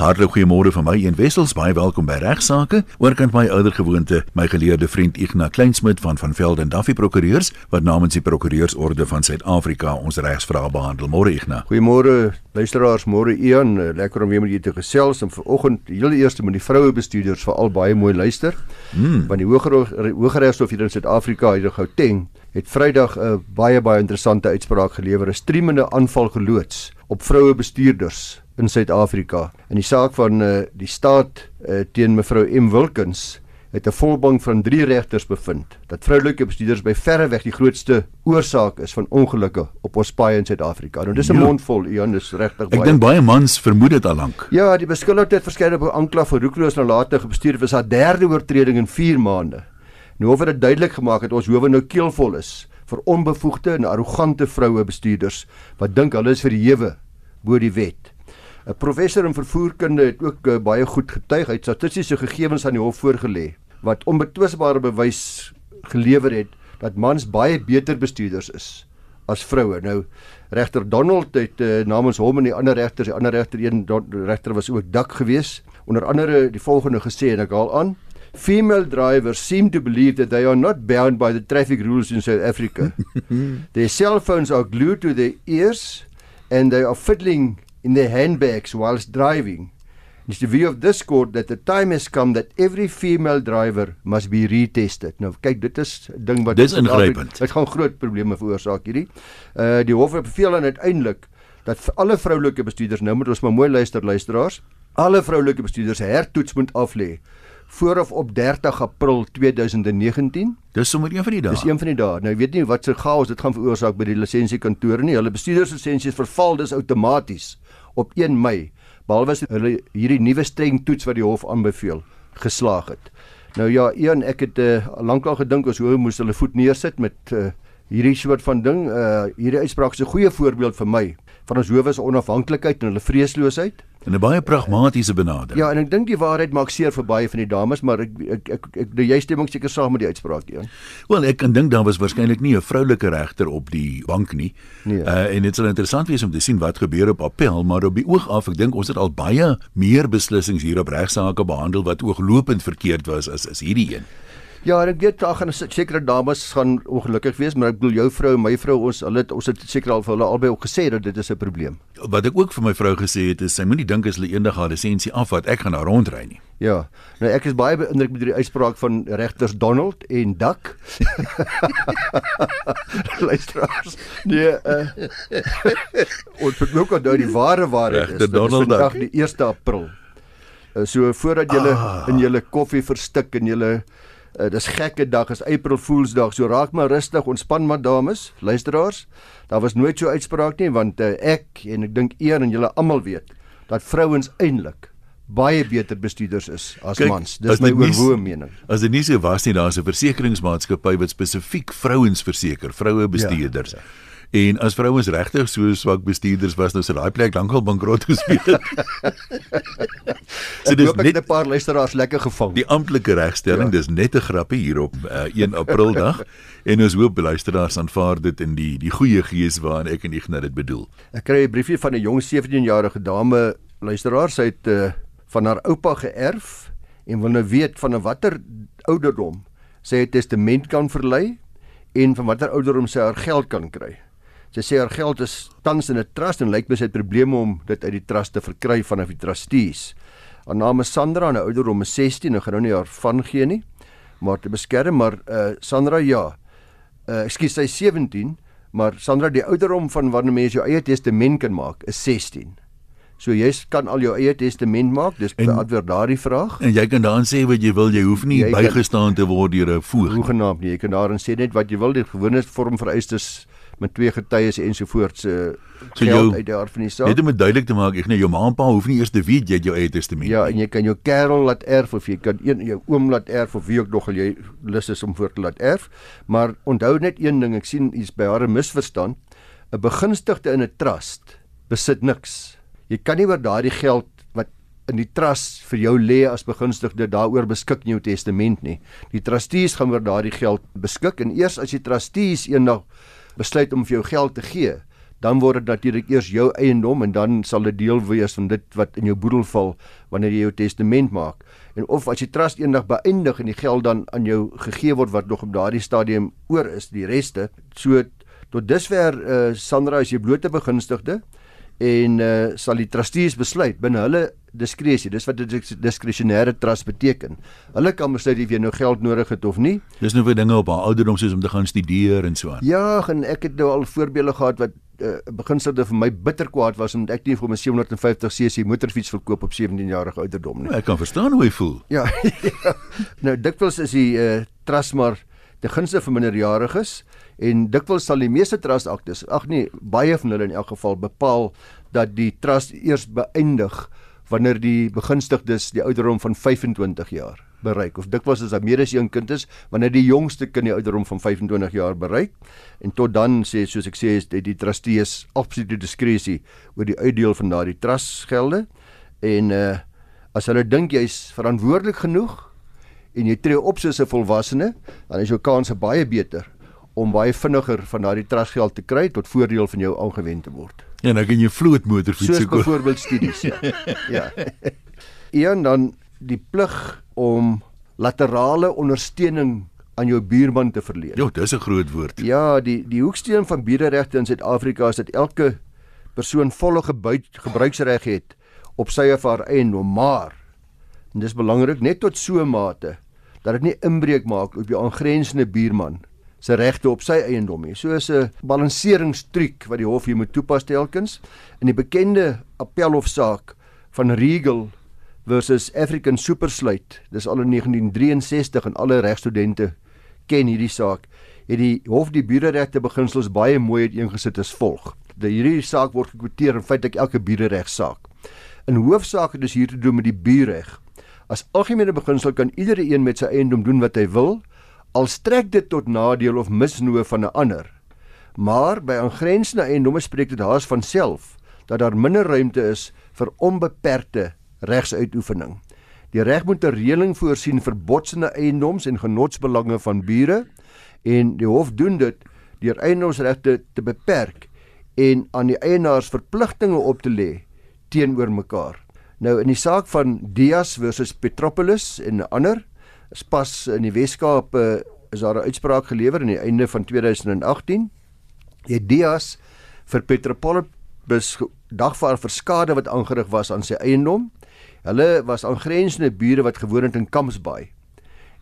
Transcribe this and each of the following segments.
Hartlik goeiemôre van my een Wessels, baie welkom by Regsake. Oorkant my ouer gewoonte, my geleerde vriend Ignas Kleinsmid van van Velden Duffy Prokureurs wat namens die Prokureursorde van Suid-Afrika ons regsvrae behandel. Môre Ignas. Goeiemôre luisteraars, môre Ian, lekker om weer met julle te gesels en vanoggend heel eerste met die vroue bestuurders veral baie mooi luister. Mm. Want die hoër hooggeregshof hier in Suid-Afrika, hier in Gauteng, het Vrydag 'n baie baie interessante uitspraak gelewer, 'n streemende aanval geloods op vroue bestuurders in Suid-Afrika. In die saak van uh, die staat uh, teen mevrou M Wilkins het 'n volbank van 3 regters bevind dat vroulike bestuurders by verre weg die grootste oorsaak is van ongelukke op ons paaie in Suid-Afrika. Nou dis 'n ja. mondvol, Ian, dis regtig baie. Ek dink baie mans vermoed dit al lank. Ja, die beskuldigde het verskeie aanklag vir roekloos nalatige bestuur vir sy derde oortreding in 4 maande. Nou of dit duidelik gemaak het ons howe nou keelvol is vir onbevoegde en arrogante vroue bestuurders wat dink hulle is verhewe bo die wet. 'n Professor in vervoerkunde het ook uh, baie goed getuig uit statistiese gegevens aan die hof voorgelê wat onbetwisbare bewys gelewer het dat mans baie beter bestuurders is as vroue. Nou regter Donald het uh, namens hom en die ander regters, die ander regter een regter was ook dak geweest, onder andere die volgende gesê en ek haal aan Female drivers seem to believe that they are not bound by the traffic rules in South Africa. their cell phones are glued to their ears and they are fiddling in their handbags whilst driving. It's the view of this court that the time has come that every female driver must be retested. Nou kyk, dit is 'n ding wat Dis ingrypend. Dit gaan groot probleme veroorsaak hierdie. Uh die hof beveel aan uiteindelik dat vir alle vroulike bestuurders nou moet ons maar mooi luister luisteraars, alle vroulike bestuurders hertoets moet aflê vooraf op 30 April 2019. Dis sommer een van die dae. Dis een van die dae. Nou ek weet nie wat se chaos dit gaan veroorsaak by die lisensiekantore nie. Hulle bestuurderslisensies verval dus outomaties op 1 Mei behalwe as hulle hierdie nuwe streng toets wat die hof aanbeveel geslaag het. Nou ja, een ek het uh, lankal gedink ons hoe moes hulle voet neersit met uh, hierdie soort van ding. Uh hierdie uitspraak is 'n goeie voorbeeld vir my van ons howe se onafhanklikheid en hulle vreesloosheid. En 'n baie pragmatiese benadering. Ja, en ek dink die waarheid maak seer vir baie van die dames, maar ek ek ek, ek, ek jy stem ook seker saam met die uitspraak hier. Wel, ek kan dink daar was waarskynlik nie 'n vroulike regter op die bank nie. Nee. Uh en dit sal interessant wees om te sien wat gebeur op appel, maar op die oog af, ek dink ons het al baie meer beslissings hier op regsaake behandel wat ooglopend verkeerd was as as hierdie een. Ja, ek weet daar gaan sekere dames gaan ongelukkig wees, maar ek bedoel jou vrou en my vrou ons hulle ons het seker al vir hulle albei ook gesê dat dit is 'n probleem. Wat ek ook vir my vrou gesê het is sy moenie dink as hulle eendag haar lisensie afvat, ek gaan daar rondry nie. Ja. Nou ek is baie beïndruk met die uitspraak van regters Donald en Duck. Luisteraars. Nee, uh Ons moet ook onthou die ware waarheid is. Donald Duck die 1 April. Uh, so voordat jy ah. in jou koffie verstik en jy Uh, dis gekke dag, is April Fools dag. So raak maar rustig, ontspan maar dames, luisteraars. Daar was nooit so uitspraak nie want uh, ek en ek dink eer en julle almal weet dat vrouens eintlik baie beter bestuurders is as Kijk, mans. Dis my oorwoe mening. As dit nie so was nie, daar's 'n versekeringsmaatskappy wat spesifiek vrouens verseker, vroue bestuurders. Ja, ja. En as vrouens regtig so swak bestuurders was nou sy daai plek lankal bankrot gespeel het. so dis net 'n paar luisteraars lekker gevang. Die amptelike regstelling, ja. dis net 'n grappie hier op uh, eh, 1 April dag en ons hoop luisteraars aanvaar dit in die die goeie gees waarin ek en Ignas dit bedoel. Ek kry 'n briefie van 'n jong 17-jarige dame luisteraar sy het uh, van haar oupa geërf en wil nou weet van watter ouderdom sy 'n testament kan verlei en van watter ouderdom sy haar geld kan kry. Sy sê haar geld is tans in 'n trust en lyk my sy het probleme om dit uit die trust te verkry vanaf die trustees. Haar naam is Sandra en haar ouderdom is 16 en gaan nou nie haar van gee nie, maar te beskerm maar uh Sandra ja. Uh ekskuus sy 17, maar Sandra die ouderdom van wanneer mens jou eie testament kan maak is 16. So jy kan al jou eie testament maak, dis beantwoord daardie vraag. En jy kan daarin sê wat jy wil, jy hoef nie jy bygestaan kan, te word deur 'n voog. Hoegenaamd nie, jy kan daarin sê net wat jy wil, die gewone vorm vereistes met twee getuies ensovoorts se so geld uit daar van die saak. Net om dit duidelik te maak, ek nee jou ma en pa hoef nie eers te weet jy het jou eie testament. Ja, en jy kan jou kerel laat erf of jy kan een jou oom laat erf of wie ook nog al jy lus is om voor te laat erf. Maar onthou net een ding, ek sien hier's by haar 'n misverstand. 'n Begunstigde in 'n trust besit niks. Jy kan nie oor daardie geld wat in die trust vir jou lê as begunstigde daaroor beskik in jou testament nie. Die trustees gaan oor daardie geld beskik en eers as die trustees eendag besluit om vir jou geld te gee, dan word dit natuurlik eers jou eiendom en dan sal dit deel wees van dit wat in jou boedel val wanneer jy jou testament maak. En of as die trust eendag beëindig en die geld dan aan jou gegee word wat nog op daardie stadium oor is, die reste, so tot dusver uh, Sandra as jy blote begunstigde en uh, sal die trustees besluit binne hulle diskresie. Dis wat 'n diskresionêre trust beteken. Hulle kan besluit of jy nou geld nodig het of nie. Dis nou vir dinge op haar ouderdom soos om te gaan studeer en so aan. Ja, en ek het nou al voorbeelde gehad wat uh, beginselde vir my bitter kwaad was omdat ek nie vir my 750 cc motorfiets verkoop op 17 jarige ouderdom nie. Nou, ek kan verstaan hoe jy voel. Ja. ja. nou dikwels is die uh, trust maar te gunste vir minderjariges en dikwels sal die meeste trust aktes, ag nee, baie van hulle in elk geval bepaal dat die trust eers beëindig wanneer die begunstigdes die ouderdom van 25 jaar bereik. Of dikwels as meer as een kind is wanneer die jongste kind die ouderdom van 25 jaar bereik. En tot dan sê soos ek sê is dit die trustees absolute diskresie oor die uitdeel van daardie trustgelde. En uh as hulle dink jy's verantwoordelik genoeg en jy tree op soos 'n volwassene dan is jou kanse baie beter om baie vinniger van daardie trustgeld te kry tot voordeel van jou aangewend te word. Ja, nou kan jy vloot motorfiets koop. Soos byvoorbeeld studies, ja. ja. Een dan die plig om laterale ondersteuning aan jou buurman te verleen. Ja, dis 'n groot woord. Ja, die die hoeksteen van buurregte in Suid-Afrika is dat elke persoon volle gebruiksreg het op sy of haar eiendom, maar en dis belangrik net tot so mate dat dit nie inbreuk maak op jou aangrensende buurman se regte op sy eiendom nie. So is 'n balanseringstruik wat die hof hier moet toepas telkens. In die bekende appelhofsaak van Regal versus African Superslate, dis al in 1963 en alle regstudente ken hierdie saak. Het die hof die bureregte beginsels baie mooi uiteengesit as volg. Dat hierdie saak word gekwoteer in feite elke bureregsaak. In hoofsaak het dit hier te doen met die bureg. As algemene beginsel kan iedere een met sy eiendom doen wat hy wil al strek dit tot nadeel of misnoë van 'n ander. Maar by aangrensende eiendomme spreek dit haas van self dat daar minder ruimte is vir onbeperkte regsuitoefening. Die reg moet 'n reëling voorsien vir botsende eiendoms en genotsbelange van bure en die hof doen dit deur eiendomsregte te beperk en aan die eienaars verpligtinge op te lê teenoor mekaar. Nou in die saak van Dias versus Petropolis en ander is pas in die Weskaap uh, is daar 'n uitspraak gelewer aan die einde van 2018. Die Dias vir Petropolis dagvaar vir skade wat aangerig was aan sy eiendom. Hulle was aangrensende bure wat gewoon het in Kampsbaai.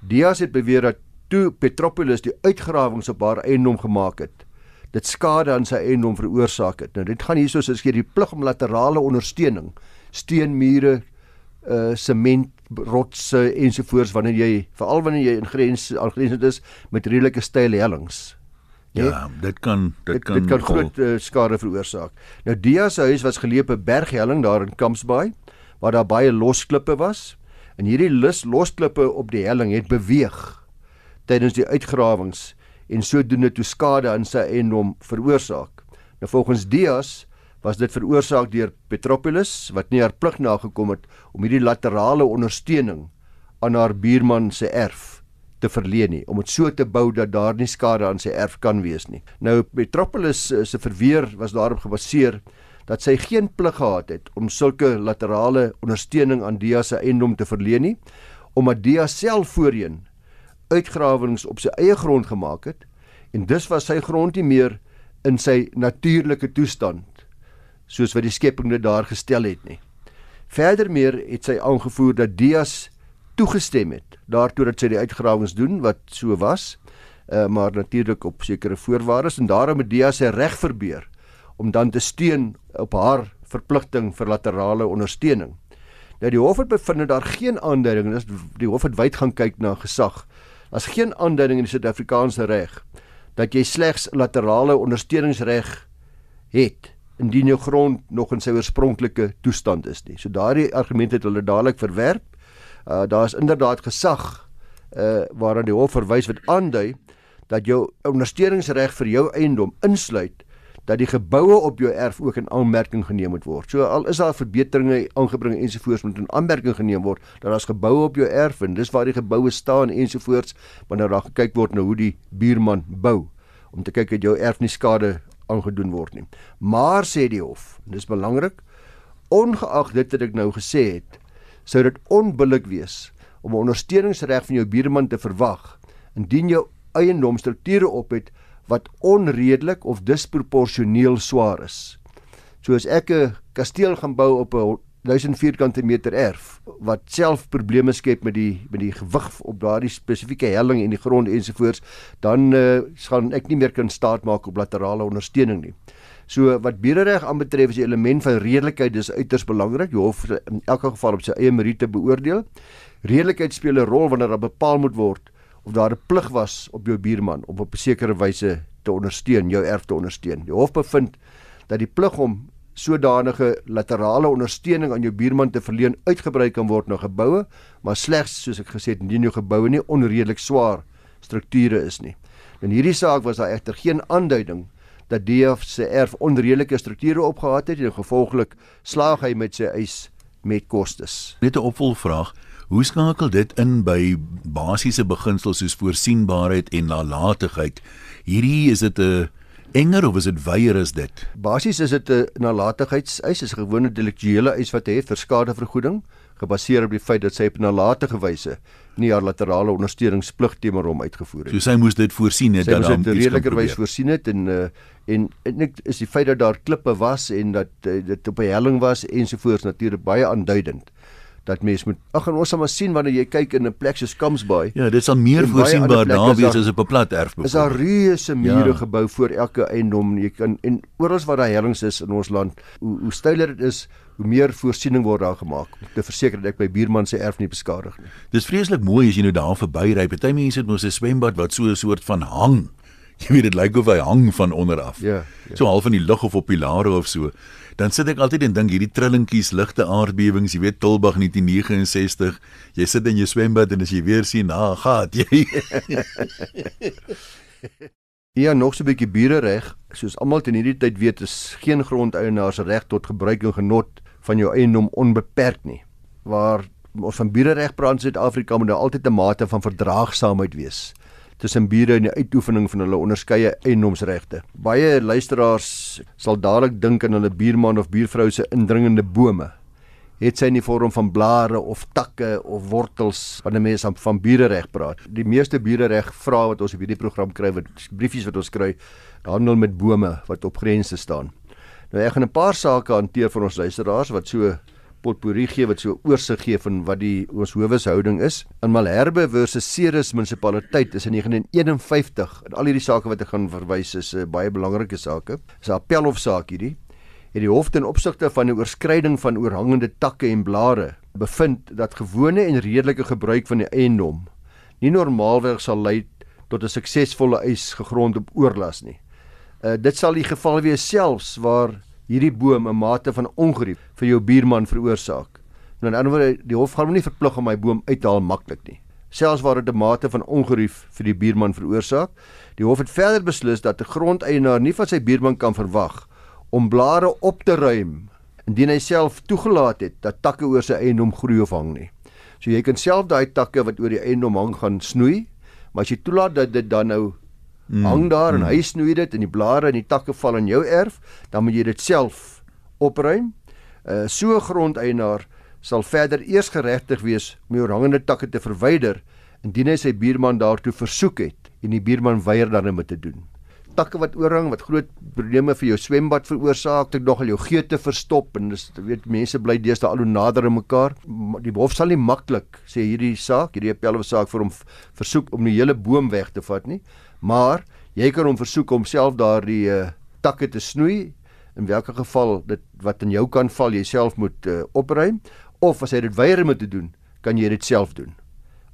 Dias het beweer dat toe Petropolis die uitgrawings op haar eiendom gemaak het, dit skade aan sy eiendom veroorsaak het. Nou dit gaan hierso soos gee die plig om laterale ondersteuning, steenmure, uh sement rotse ensovoorts wanneer jy veral wanneer jy in grens aangrensend is met redelike steile hellings. Ja, dit kan dit, dit kan dit kan groot uh, skade veroorsaak. Nou Dia se huis was geleë op 'n berghelling daar in Kampsbaai waar daar baie losklippe was en hierdie lus losklippe op die helling het beweeg tydens die uitgrawings en sodoende toe skade aan sy eiendom veroorsaak. Nou volgens Dias was dit veroorsaak deur Petropolis wat nie haar plig nagekom het om hierdie laterale ondersteuning aan haar buurman se erf te verleen nie om dit so te bou dat daar nie skade aan sy erf kan wees nie. Nou Petropolis eh, se verweer was daarop gebaseer dat sy geen plig gehad het om sulke laterale ondersteuning aan Dia se eiendom te verleen nie omdat Dia self voorheen uitgrawings op sy eie grond gemaak het en dus was sy grond nie meer in sy natuurlike toestand soos wat die skepping dit daar gestel het nie. Verdermeer het sy aangevoer dat Dias toegestem het daartoe dat sy die uitgrawings doen wat so was, uh, maar natuurlik op sekere voorwaardes en daarom het Dias sy reg verbeur om dan te steun op haar verpligting vir laterale ondersteuning. Nou die hof het bevind dat daar geen aanduiding is die hof het wyd gaan kyk na gesag. As geen aanduiding in die Suid-Afrikaanse reg dat jy slegs laterale ondersteuningsreg het indien jou grond nog in sy oorspronklike toestand is nie. So daardie argument het hulle dadelik verwerp. Uh daar's inderdaad gesag uh waaraan die hof verwys wat aandui dat jou ondersteuningsreg vir jou eiendom insluit dat die geboue op jou erf ook in aanmerking geneem moet word. So al is daar verbeteringe aangebring ensovoorts moet in aanmerking geneem word dat daar's geboue op jou erf en dis waar die geboue staan ensovoorts wanneer daar gekyk word na hoe die buurman bou om te kyk dat jou erf nie skade aangedoen word nie. Maar sê die hof, en dis belangrik, ongeag dit wat ek nou gesê het, sou dit onbillik wees om 'n ondersteuningsreg van jou buurman te verwag indien jou eiendom strukture op het wat onredelik of disproporsioneel swaar is. So as ek 'n kasteel gaan bou op 'n 1000 vierkante meter erf wat self probleme skep met die met die gewig op daardie spesifieke helling en die grond ensovoorts, dan uh, gaan ek nie meer kan staat maak op laterale ondersteuning nie. So wat buurreg aanbetref is die element van redelikheid dis uiters belangrik. Die hof in elke geval op sy eie meriete beoordeel. Redelikheid speel 'n rol wanneer daar bepaal moet word of daar 'n plig was op jou buurman om op 'n sekere wyse te ondersteun, jou erf te ondersteun. Die hof bevind dat die plig om sodanige laterale ondersteuning aan jou buurman te verleen uitgebrei kan word na geboue, maar slegs soos ek gesê het, indien jou geboue nie onredelik swaar strukture is nie. In hierdie saak was daar egter geen aanduiding dat DF se erf onredelike strukture opgehad het en gevolglik slaag hy met sy eis met kostes. Net 'n opvolgvraag, hoe skakel dit in by basiese beginsels soos voorsienbaarheid en nalatigheid? Hierdie is dit 'n enger of is dit weier as dit? Basies is dit 'n nalatigheidseis, is 'n gewone deliktuele eis wat het vir skadevergoeding gebaseer op die feit dat sy op nalatige wyse nie haar laterale ondersteuningsplig teenoor hom uitgevoer het. So sy moes dit voorsien het dat dan dit redeliker wys voorsien het en uh, en net is die feit dat daar klippe was en dat uh, dit op 'n helling was ensovoorts natuurlik baie aanduidend dat mens moet ag en ons sal maar sien wanneer jy kyk in 'n plek soos Kamsbaai. Ja, dit sal meer voorsienbaar daar wees as op 'n plat erf. Is daar reuse mure ja. gebou voor elke eiendom. Jy kan en oral waar daar hellings is in ons land, hoe hoe styler dit is, hoe meer voorsiening word daar gemaak om te verseker dat ek my buurman se erf nie beskadig nie. Dis vreeslik mooi as jy nou daar verbyry. Party mense het mos 'n swembad wat so 'n soort van hang. Jy weet dit lyk of hy hang van onder af. Ja. ja. So half in die lug of op pilare of so dan sit ek altyd en dink hierdie trillingkies, ligte aardbewings, jy weet Tilbag 1969, jy sit in jou swembad en as jy weer sien, ah, gaan jy. ja, nog so 'n bietjie bure-reg, soos almal ten hierdie tyd weet, is geen grondeienaars reg tot gebruik en genot van jou eiendom onbeperk nie. Waar ons van bure-reg praat in Suid-Afrika moet daar altyd 'n mate van verdraagsaamheid wees tussen bure in die uitoefening van hulle onderskeie eiendomsregte. Baie luisteraars sal dadelik dink aan hulle buurman of buurvrou se indringende bome. Het sy in die vorm van blare of takke of wortels wanneer mense van burereg praat. Die meeste burereg vrae wat ons op hierdie program kry, wat briefies wat ons kry, handel met bome wat op grense staan. Nou ek gaan 'n paar sake hanteer vir ons luisteraars wat so potpourri gee wat so oorsig gee van wat die ons howeshouding is. In Malherbe versus Ceres munisipaliteit is in 1951 en al hierdie sake wat ek gaan verwys is 'n uh, baie belangrike sake. Dis 'n appelhofsaak hierdie. Het die hof ten opsigte van die oorskryding van oorhangende takke en blare bevind dat gewone en redelike gebruik van die eiendom nie normaalweg sal lei tot 'n suksesvolle eis gegrond op oorlas nie. Uh, dit sal die geval wees selfs waar hierdie boom 'n mate van ongerief vir jou buurman veroorsaak. Nou in 'n ander woord, die hof gaan hom nie verplig om my boom uit te haal maklik nie. Selfs waar dit 'n mate van ongerief vir die buurman veroorsaak, die hof het verder beslis dat 'n grondeienaar nie van sy buurman kan verwag om blare op te ruim indien hy self toegelaat het dat takke oor sy eiendom groei of hang nie. So jy kan self daai takke wat oor die eiendom hang gaan snoei, maar as jy toelaat dat dit dan nou mm. hang daar mm. en hy snoei dit en die blare en die takke val in jou erf, dan moet jy dit self opruim. Uh so 'n grondeienaar sal verder eers geregtig wees om die hangende takke te verwyder indien hy sy buurman daartoe versoek het en die buurman weier dan om dit te doen. Takke wat oorhang wat groot probleme vir jou swembad veroorsaak, dit nogal jou geete verstop en dis weet mense bly deesdae al hoe nader aan mekaar. Die hof sal nie maklik sê hierdie saak, hierdie appelhof saak vir hom versoek om die hele boom weg te vat nie maar jy kan hom versoek om self daardie uh, takke te snoei. In watter geval dit wat in jou kan val jy self moet uh, opruim. Of as hy dit weier om te doen kan jy dit self doen.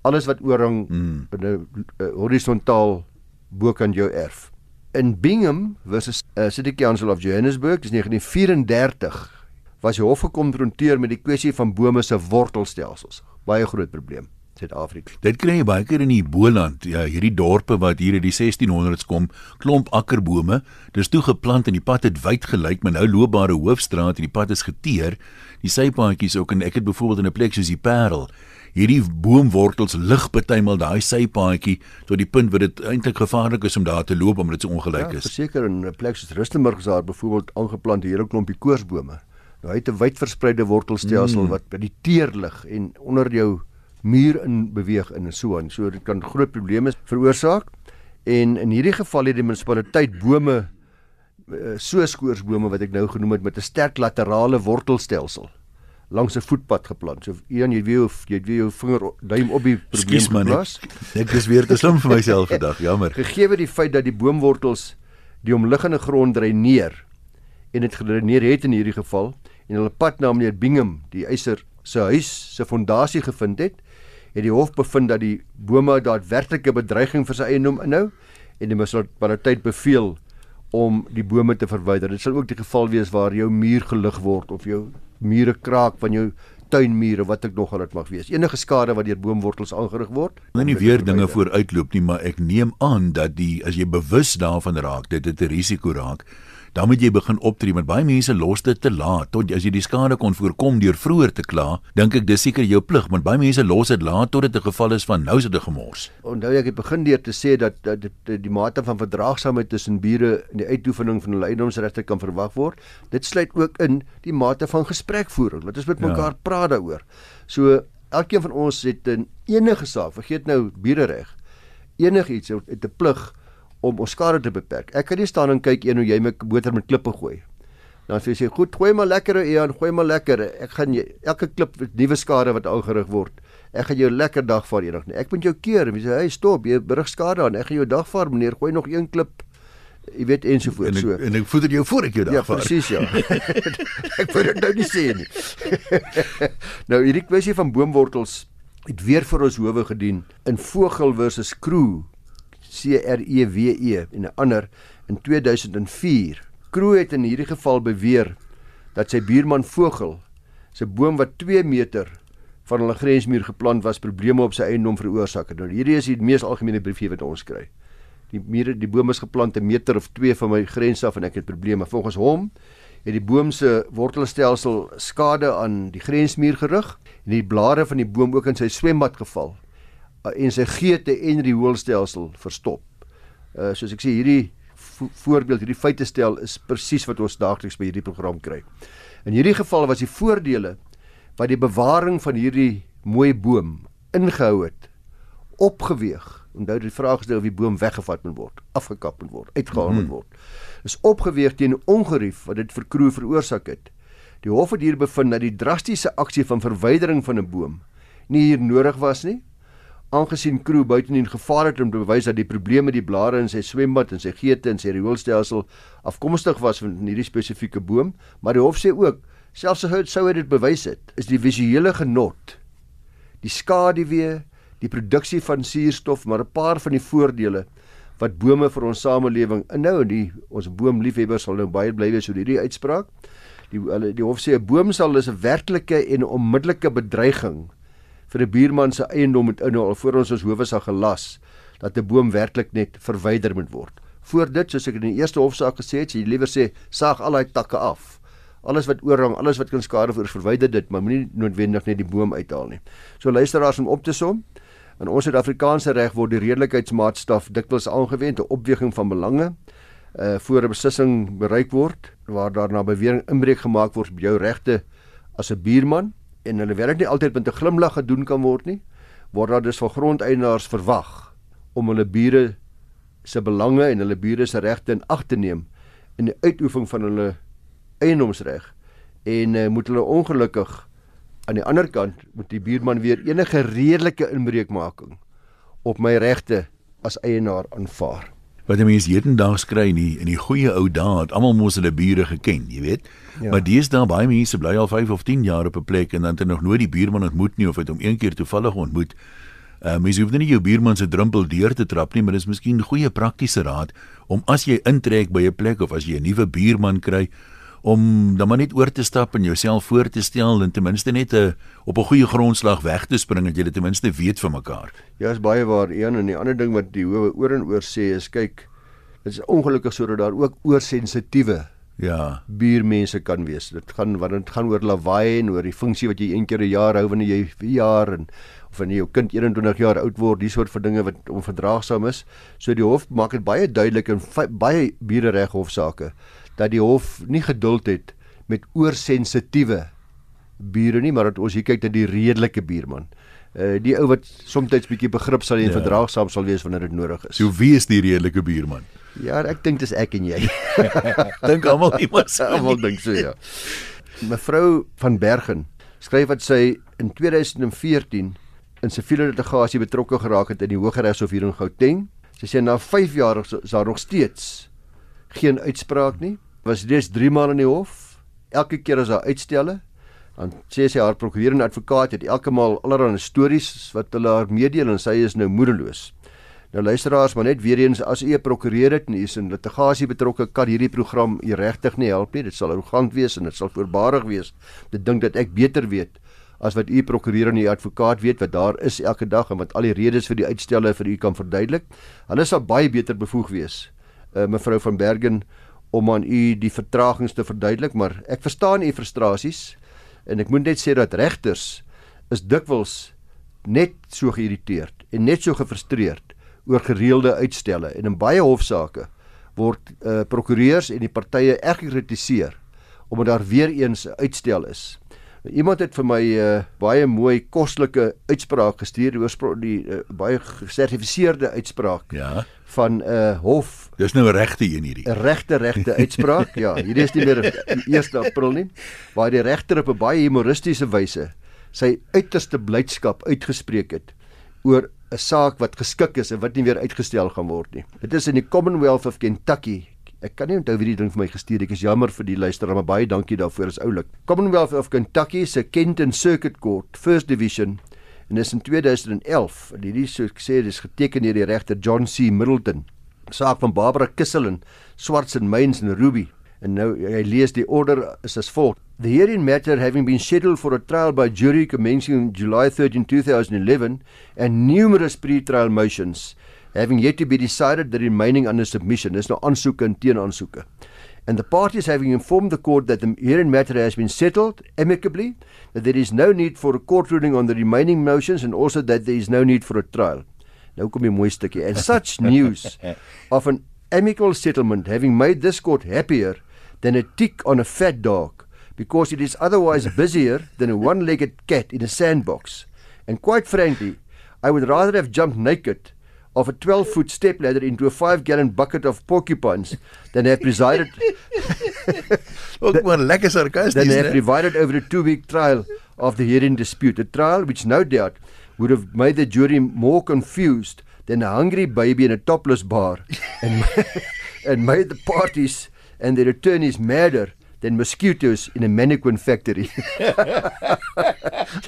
Alles wat oorhang mm. in 'n uh, horisontaal bo kan jou erf. In Bingham versus uh, City Council of Johannesburg dis 1934 was die hof gekonfronteer met die kwessie van bome se wortelstelsels. Baie groot probleem Suid-Afrika. Dit kry jy baie keer in die Boland, ja, hierdie dorpe wat hier in die 1600s kom, klomp akkerbome, dis toe geplant en die pad het wyd gelyk, maar nou loopbare hoofstraat en die pad is geteer. Die sypaadjies ook en ek het byvoorbeeld in 'n plek soos die Parel hierdie boomwortels lig partymal daai sypaadjie tot die punt waar dit eintlik gevaarlik is om daar te loop omdat dit so ongelyk ja, is. Verseker in 'n plek soos Rustenburg is daar byvoorbeeld aangeplant 'n hele klompie koorsbome. Nou hy het 'n wyd verspreide wortelstelsel mm. wat by die teerlig en onder jou muur in beweeg in en so aan. So dit kan groot probleme veroorsaak. En in hierdie geval het die munisipaliteit bome eh, so skoorsbome wat ek nou genoem het met 'n sterk laterale wortelstelsel langs 'n voetpad geplant. So een jy weet of jy weet jou vinger duim op die probleem geplaas. Ek dis weer te slim vir myself vandag, jammer. Gegee die feit dat die boomwortels die omliggende grond dreineer en dit gedreineer het in hierdie geval en hulle pad na meneer Bingham, die eiser se huis se fondasie gevind het, het die hof bevind dat die bome daadwerklike bedreiging vir sy eiendom inhou en die munisipaliteit beveel om die bome te verwyder. Dit sal ook die geval wees waar jou muur gelig word of jou mure kraak van jou tuinmure wat ek nog al dit mag wees. Enige skade wat deur boomwortels aangerig word. Nou nie weer dinge vooruitloop nie, maar ek neem aan dat die as jy bewus daarvan raak dat dit 'n risiko raak, dan moet jy begin optree met baie mense los dit te laat tot as jy die skade kon voorkom deur vroeër te kla dink ek dis seker jou plig want baie mense los dit laat tot dit 'n geval is van nou is dit 'n gemors onthou ek het begin deur te sê dat, dat die, die, die mate van verdraagsaamheid tussen bure in die uitoefening van hulle eiendomsregte kan verwag word dit sluit ook in die mate van gesprekvoering wat ons met ja. mekaar ja. praat daaroor so elkeen van ons het 'n enige saak vergeet nou burereg enigiets het 'n plig om ons skade te beperk. Ek kan nie staan en kyk een hoe jy my motor met klippe gooi. Dan sê jy, "Goed, gooi maar lekker, Ian, gooi maar lekker. Ek gaan jy elke klip nuwe skade wat aangerig word. Ek gaan jou lekker dag vaar eendag nie. Ek moet jou keer." Jy sê, "Hey, stop, jy berig skade aan. Ek gaan jou dag vaar, meneer. Gooi nog een klip." Jy weet ensovoorts so. En ek voeder jou voor ek jou dag ja, vaar. Ja, presies ja. ek wil dit nou nie sê nie. nou hierdie kwessie van boomwortels het weer vir ons howe gedien in Vogel versus Crew C R E W E en 'n ander in 2004. Kroo het in hierdie geval beweer dat sy buurman Vogel se boom wat 2 meter van hulle grensmuur geplant was, probleme op sy eiendom veroorsaak het. Nou hierdie is die mees algemene briefie wat ons kry. Die mure, die boom is geplant 'n meter of 2 van my grens af en ek het probleme. Volgens hom het die boom se wortelstelsel skade aan die grensmuur gerig en die blare van die boom ook in sy swembad geval. Uh, en sy geete en rioolstelsel verstop. Uh soos ek sê hierdie vo voorbeeld, hierdie feite stel is presies wat ons daagliks by hierdie program kry. In hierdie geval was die voordele wat die bewaring van hierdie mooi boom ingehou het opgeweeg. Onthou die vraag is nou of die boom weggevat moet word, afgekap moet word, uitgehaal moet mhm. word. Is opgeweeg teen ongerief wat dit vir kroe veroorsaak het. Die hof het hier bevind dat die drastiese aksie van verwydering van 'n boom nie hier nodig was nie aangesien Kroo buitenien gevaar het om te bewys dat die probleme met die blare in sy swembad en sy geete en sy rioolstelsel afkomstig was van hierdie spesifieke boom, maar die hof sê ook selfs as hy sou dit bewys het, is die visuele genot, die skaduwee, die produksie van suurstof, maar 'n paar van die voordele wat bome vir ons samelewing inhou en die ons boomliefhebbers sal nou baie bly wees oor hierdie uitspraak. Die hulle die hof sê 'n boom sal is 'n werklike en onmiddellike bedreiging vir 'n buurman se eiendom moet inhou alvorens ons ons howe sal gelas dat 'n boom werklik net verwyder moet word. Voor dit, soos ek in die eerste hofsaak gesê het, jy liewer sê saag al daai takke af. Alles wat oorhang, alles wat kan skade vir verwyder dit, maar moenie noodwendig net die boom uithaal nie. So luisteraars om op te som, in ons Suid-Afrikaanse reg word die redelikheidsmaatstaf dikwels aangewend te opweging van belange uh voor 'n beslissing bereik word waar daar na bewering inbreuk gemaak word op jou regte as 'n buurman en hulle werk nie altyd met 'n glimlag gedoen kan word nie, word daar dus van grondeienaars verwag om hulle bure se belange en hulle bure se regte in ag te neem in die uitoefening van hulle eiendomsreg. En uh, moet hulle ongelukkig aan die ander kant moet die buurman weer enige redelike inbreukmaking op my regte as eienaar aanvaar wat die mense hedendaags kry nie in die goeie ou dae het almal mos hulle bure geken, jy weet. Ja. Maar daar baie mense bly al 5 of 10 jaar op 'n plek en dan het hulle nog nooit die buurman ontmoet nie of het hom een keer toevallig ontmoet. Uh mens hoef nie jou buurman se drempel deur te trap nie, maar dis miskien goeie praktiese raad om as jy intrek by 'n plek of as jy 'n nuwe buurman kry om dan maar net oor te stap en jouself voor te stel en ten minste net 'n op 'n goeie grondslag weg te spring dat jy ten minste weet van mekaar. Ja, is baie waar. Een en die ander ding wat die howe oor en oor sê is kyk, dit is ongelukkig sodat daar ook oorsensitiewe Ja. buurmense kan wees. Dit gaan want dit gaan oor lawaai en oor die funksie wat jy een keer 'n jaar hou wanneer jy 4 jaar en of wanneer jou kind 21 jaar oud word, die soort van dinge wat onverdraagsaam is. So die hof maak dit baie duidelik in baie buurereg hofsaake dat die hof nie geduld het met oorsensitiewe bure nie, maar dat ons hier kyk na die redelike buurman. Uh die ou wat soms bietjie begrip sal hê en Ja. verdraagsaam sal wees wanneer dit nodig is. So wie is die redelike buurman? Ja, ek dink dis ek en jy. Dink almal iemand so. Almal dink so ja. Mevrou van Bergen skryf dat sy in 2014 in siviele litigasie betrokke geraak het in die Hooggeregshof hier in Gauteng. Sy sê na 5 jaar is daar nog steeds geen uitspraak nie. Was reeds 3 maal in die hof. Elke keer as daar uitstelle, dan sê sy haar prokureur en advokaat het elke maal allerlei stories wat hulle haar meedeel en sy is nou moedeloos. Nou luisteraars, maar net weer eens as u 'n prokureur het en u is in litigasie betrokke, kan hierdie program u regtig nie help nie. Dit sal arrogant wees en dit sal voorbarig wees. Dit dink dat ek beter weet as wat u prokureur en u advokaat weet wat daar is elke dag en wat al die redes vir die uitstelle vir u kan verduidelik. Hulle sal baie beter bevoeg wees. Uh, mevrou van Bergen om aan u die vertragings te verduidelik, maar ek verstaan u frustrasies en ek moet net sê dat regters is dikwels net so geïrriteerd en net so gefrustreerd oor gereelde uitstelle en in baie hofsaake word uh, prokureurs en die partye erg gekritiseer omdat daar weer eens 'n uitstel is. Iemand het vir my 'n uh, baie mooi kostelike uitspraak gestuur, die oorsprong die uh, baie gesertifiseerde uitspraak Ja. van 'n uh, hof Dis nou 'n regte een hierdie. 'n regte regte uitspraak. Ja, hierdie is nie meer die 1 April nie, waar die regter op 'n baie humoristiese wyse sy uiterste blydskap uitgespreek het oor 'n saak wat geskik is en wat nie weer uitgestel gaan word nie. Dit is in die Commonwealth of Kentucky. Ek kan nie onthou wie die ding vir my gestuur het. Ek is jammer vir die luisteraar, maar baie dankie daarvoor. Is oulik. Commonwealth of Kentucky se Kenton Circuit Court, First Division en dis in 2011. En hierdie so ek sê dis geteken deur die regter John C Middleton saak van Barbara Kissel en Swarts and Mains en Ruby. En nou hy lees die order is as volg. The hearing matter having been scheduled for a trial by jury commencing July 13, 2011 and numerous pre-trial motions having yet to be decided the remaining under submission. Dis nou aansoeke en teenaansoeke. And the parties having informed the court that the hearing matter has been settled amicably, that there is no need for a court ruling on the remaining motions and also that there is no need for a trial. Nou kom die mooi stukkie. And such news of an amicable settlement having made this court happier than a tick on a fat dog because it is otherwise busier than a one-legged cat in a sandbox. And quite frankly, I would rather have jumped naked off a 12-foot stepladder into a 5-gallon bucket of porcupines than have presided Ook maar lekker sarkasties. than have presided over a two-week trial of the hearing dispute. A trial which no doubt would have made the jury more confused than a hungry baby in a topless bar and, and made the parties and their attorneys madder than mosquitoes in a mannequin factory.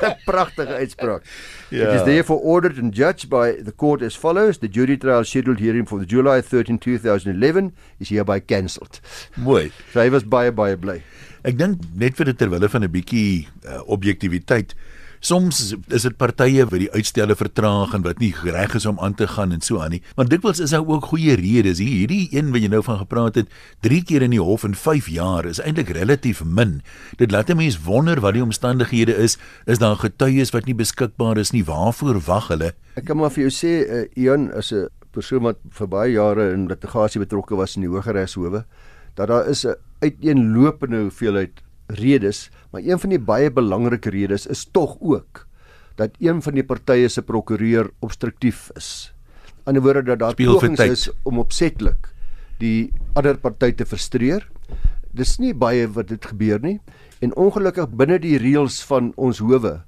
'n Pragtige uitspraak. Ja. It is therefore ordered and judged by the court as follows. The jury trial scheduled hearing for the July 13, 2011 is hereby cancelled. Mooi. So hy was baie baie bly. Ek dink net vir dit terwille van 'n bietjie uh, objektiviteit. Soms is dit partye wat die uitstelle vertraag en wat nie reg is om aan te gaan en so aan nie. Maar dikwels is daar ook goeie redes. Hier hierdie een wat jy nou van gepraat het, 3 keer in die hof in 5 jaar is eintlik relatief min. Dit laat 'n mens wonder wat die omstandighede is. Is daar getuies wat nie beskikbaar is nie? Waarvoor wag hulle? Ek kan maar vir jou sê uh, Ian as 'n persoon wat vir baie jare in litigasie betrokke was in die Hooggeregshowe, dat daar is 'n uiteenlopende hoeveelheid redes, maar een van die baie belangrike redes is tog ook dat een van die partye se prokureur obstruktief is. Aan die woorde dat daar pogings is om opsetlik die ander party te frustreer. Dis nie baie wat dit gebeur nie en ongelukkig binne die reëls van ons howe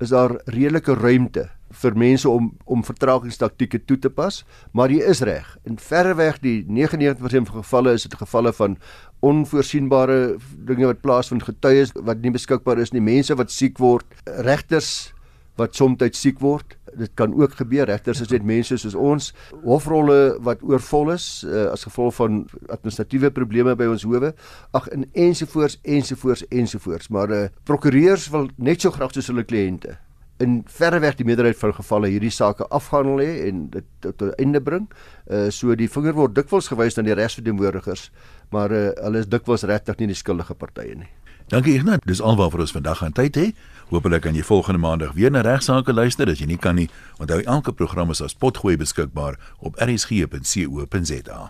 is daar redelike ruimte vir mense om om vertragingstaktieke toe te pas, maar jy is reg. In verreweg die 99% van gevalle is dit gevalle van onvoorsienbare dinge wat plaasvind, getuies wat nie beskikbaar is nie, mense wat siek word, regters wat soms siek word. Dit kan ook gebeur. Regters is net mense soos ons. Hofrolle wat oorvol is uh, as gevolg van administratiewe probleme by ons howe. Ag en ensovoorts ensovoorts ensovoorts. Maar uh, prokureurs wil net so graag soos hulle kliënte in verreweg die meerderheid van gevalle hierdie sake afgehandel het en dit tot 'n einde bring. Uh so die vinger word dikwels gewys na die regsverteenwoordigers, maar uh, hulle is dikwels regtig nie die skuldige partye nie. Dankie Ignat, dis alwaar ons vandag aan tyd het. Hoopelik kan jy volgende maandag weer na regsaake luister as jy nie kan nie. Onthou elke program is as potgooi beskikbaar op rsg.co.za.